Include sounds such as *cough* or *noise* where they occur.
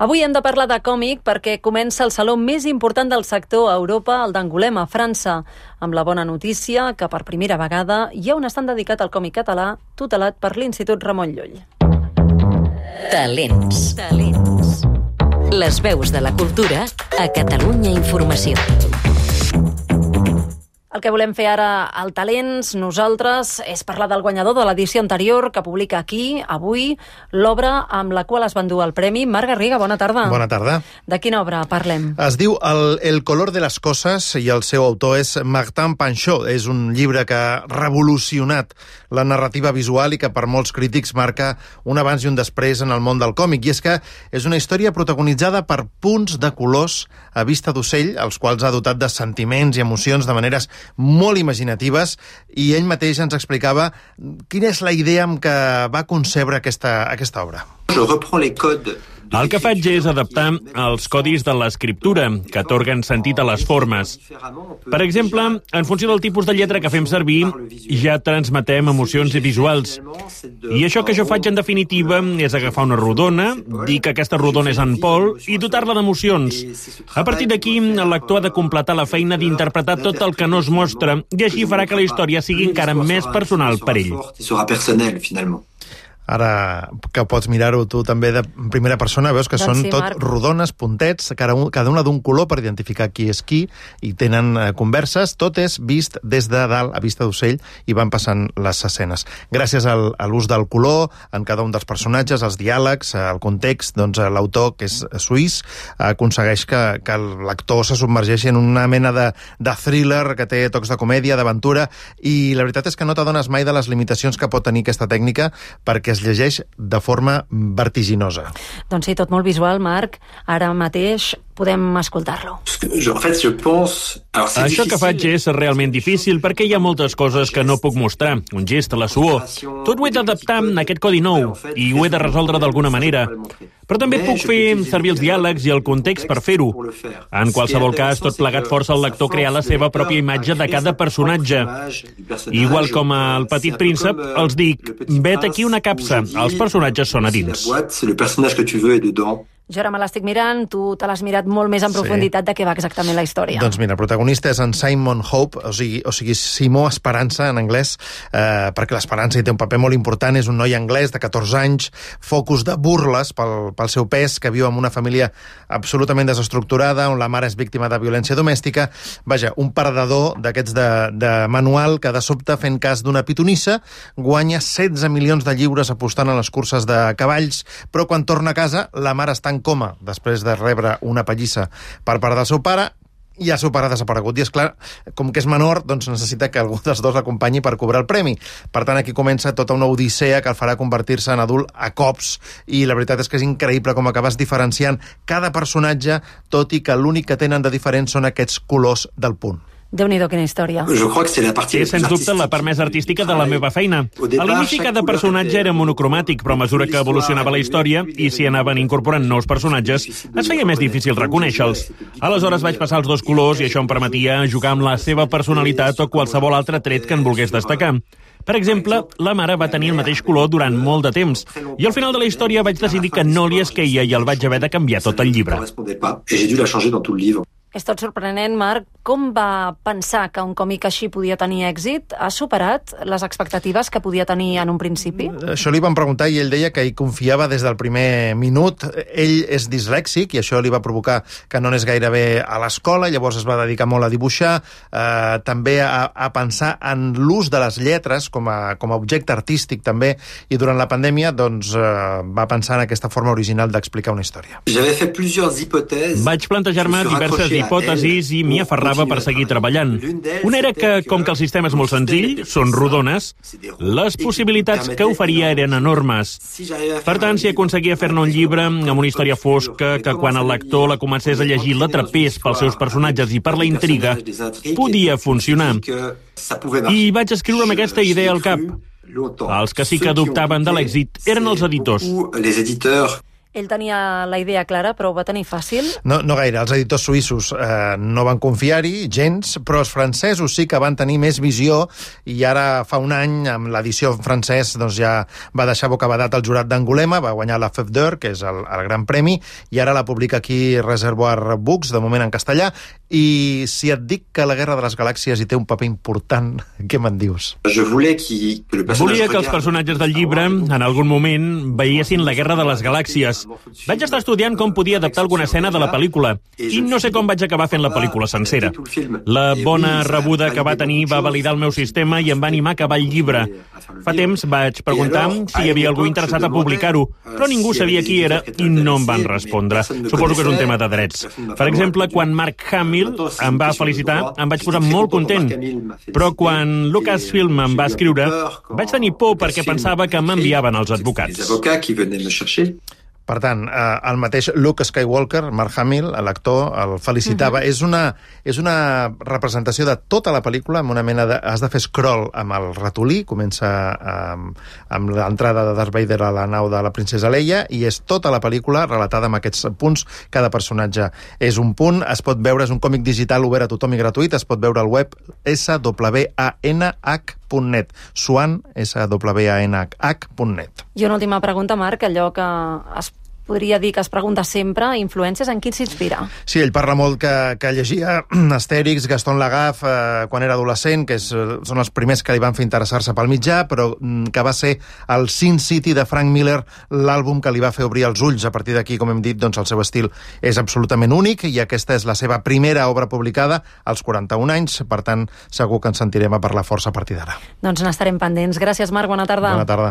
Avui hem de parlar de còmic perquè comença el saló més important del sector a Europa, el d'Angolem, a França, amb la bona notícia que per primera vegada hi ha un estant dedicat al còmic català tutelat per l'Institut Ramon Llull. Talents. Talents. Les veus de la cultura a Catalunya Informació. El que volem fer ara al Talents, nosaltres, és parlar del guanyador de l'edició anterior que publica aquí, avui, l'obra amb la qual es va endur el premi. Marc Garriga, bona tarda. Bona tarda. De quina obra parlem? Es diu El, el color de les coses i el seu autor és Martin Panchot. És un llibre que ha revolucionat la narrativa visual i que per molts crítics marca un abans i un després en el món del còmic. I és que és una història protagonitzada per punts de colors a vista d'ocell, els quals ha dotat de sentiments i emocions de maneres molt imaginatives i ell mateix ens explicava quina és la idea amb què va concebre aquesta, aquesta obra. Je reprends les codes el que faig és adaptar els codis de l'escriptura, que atorguen sentit a les formes. Per exemple, en funció del tipus de lletra que fem servir, ja transmetem emocions visuals. I això que jo faig, en definitiva, és agafar una rodona, dir que aquesta rodona és en Pol i dotar-la d'emocions. A partir d'aquí, el lector ha de completar la feina d'interpretar tot el que no es mostra, i així farà que la història sigui encara més personal per ell. Ara que pots mirar-ho tu també de primera persona, veus que Doncs són sí, tot Marc. rodones, puntets, cada, un, cada una d'un color per identificar qui és qui, i tenen eh, converses, tot és vist des de dalt a vista d'ocell i van passant les escenes. Gràcies al, a l'ús del color en cada un dels personatges, els diàlegs, el context, doncs l'autor, que és suís, aconsegueix que, que el lector se submergeixi en una mena de, de thriller que té tocs de comèdia, d'aventura, i la veritat és que no t'adones mai de les limitacions que pot tenir aquesta tècnica perquè es llegeix de forma vertiginosa. Doncs sí, tot molt visual, Marc. Ara mateix podem escoltar-lo. Això que faig és realment difícil perquè hi ha moltes coses que no puc mostrar. Un gest, la suor. Tot ho he d'adaptar a aquest codi nou i ho he de resoldre d'alguna manera. Però també puc fer servir els diàlegs i el context per fer-ho. En qualsevol cas, tot plegat força el lector a crear la seva pròpia imatge de cada personatge. Igual com al Petit Príncep, els dic, vet aquí una capsa, els personatges són a dins. Jo ara me l'estic mirant, tu te l'has mirat molt més en Sí. profunditat de què va exactament la història. Doncs mira, el protagonista és en Simon Hope, o sigui, o sigui Simó Esperança en anglès, eh, perquè l'Esperança hi té un paper molt important, és un noi anglès de 14 anys, focus de burles pel, pel seu pes, que viu en una família absolutament desestructurada, on la mare és víctima de violència domèstica. Vaja, un perdedor d'aquests de, de manual que de sobte, fent cas d'una pitonissa, guanya 16 milions de lliures apostant a les curses de cavalls, però quan torna a casa la mare està en coma després de rebre una pallissa per part del seu pare i el seu pare ha desaparegut. I, és clar, com que és menor, doncs necessita que algú dels dos l'acompanyi per cobrar el premi. Per tant, aquí comença tota una odissea que el farà convertir-se en adult a cops i la veritat és que és increïble com acabes diferenciant cada personatge, tot i que l'únic que tenen de diferent són aquests colors del punt. Déu-n'hi-do, quina història. Partie És, sens dubte, la part més artística de la meva feina. A l'inici, cada personatge era monocromàtic, però a mesura que evolucionava la història i s'hi anaven incorporant nous personatges, es feia més difícil reconèixer-los. Aleshores vaig passar els dos colors i això em permetia jugar amb la seva personalitat o qualsevol altre tret que en volgués destacar. Per exemple, la mare va tenir el mateix color durant molt de temps i al final de la història vaig decidir que no li esqueia i el vaig haver de canviar tot el llibre. És tot sorprenent, Marc. Com va pensar que un còmic així podia tenir èxit? Ha superat les expectatives que podia tenir en un principi? Això li van preguntar i ell deia que hi confiava des del primer minut. Ell és dislèxic i això li va provocar que no anés gaire bé a l'escola, llavors es va dedicar molt a dibuixar, eh, també a, a pensar en l'ús de les lletres com a, com a objecte artístic també, i durant la pandèmia doncs, eh, va pensar en aquesta forma original d'explicar una història. Vaig plantejar-me diverses hipòtesis i m'hi aferrava per seguir treballant. Una era que, com que el sistema és molt senzill, són rodones, les possibilitats que oferia eren enormes. Per tant, si aconseguia fer-ne un llibre amb una història fosca, que quan el lector la comencés a llegir l'atrapés pels seus personatges i per la intriga, podia funcionar. I vaig escriure amb aquesta idea al cap. Els que sí que dubtaven de l'èxit eren els editors. Ell tenia la idea clara, però ho va tenir fàcil? No, no gaire. Els editors suïssos eh, no van confiar-hi, gens, però els francesos sí que van tenir més visió i ara fa un any, amb l'edició en francès, doncs ja va deixar bocabadat el jurat d'Angolema, va guanyar la d'Or, que és el, el gran premi, i ara la publica aquí Reservoir Books, de moment en castellà, i si et dic que la Guerra de les Galàxies hi té un paper important, *laughs* què me'n dius? Je Volia que els personatges del llibre, en algun moment, veiessin la Guerra de les Galàxies. Vaig estar estudiant com podia adaptar alguna escena de la pel·lícula i no sé com vaig acabar fent la pel·lícula sencera. La bona rebuda que va tenir va validar el meu sistema i em va animar a acabar el llibre. Fa temps vaig preguntar si hi havia algú interessat a publicar-ho, però ningú sabia qui era i no em van respondre. Suposo que és un tema de drets. Per exemple, quan Mark Hamill em va felicitar, em vaig posar molt content. Però quan Lucasfilm em va escriure, vaig tenir por perquè pensava que m'enviaven els advocats. Per tant, eh, el mateix Luke Skywalker, Mark Hamill, l'actor, el felicitava. Uh -huh. és, una, és una representació de tota la pel·lícula, amb una mena de... Has de fer scroll amb el ratolí, comença amb, amb l'entrada de Darth Vader a la nau de la princesa Leia, i és tota la pel·lícula relatada amb aquests punts. Cada personatge és un punt, es pot veure, és un còmic digital obert a tothom i gratuït, es pot veure al web swanh.net. Swan, swanh.net. I una última pregunta, Marc, allò que es podria dir que es pregunta sempre, influències, en qui s'inspira? Sí, ell parla molt que, que llegia *clears throat* Astèrix, Gaston Lagaf, eh, quan era adolescent, que és, eh, són els primers que li van fer interessar-se pel mitjà, però mm, que va ser el Sin City de Frank Miller l'àlbum que li va fer obrir els ulls. A partir d'aquí, com hem dit, doncs el seu estil és absolutament únic i aquesta és la seva primera obra publicada als 41 anys, per tant, segur que ens sentirem a parlar força a partir d'ara. Doncs n'estarem pendents. Gràcies, Marc, bona tarda. Bona tarda.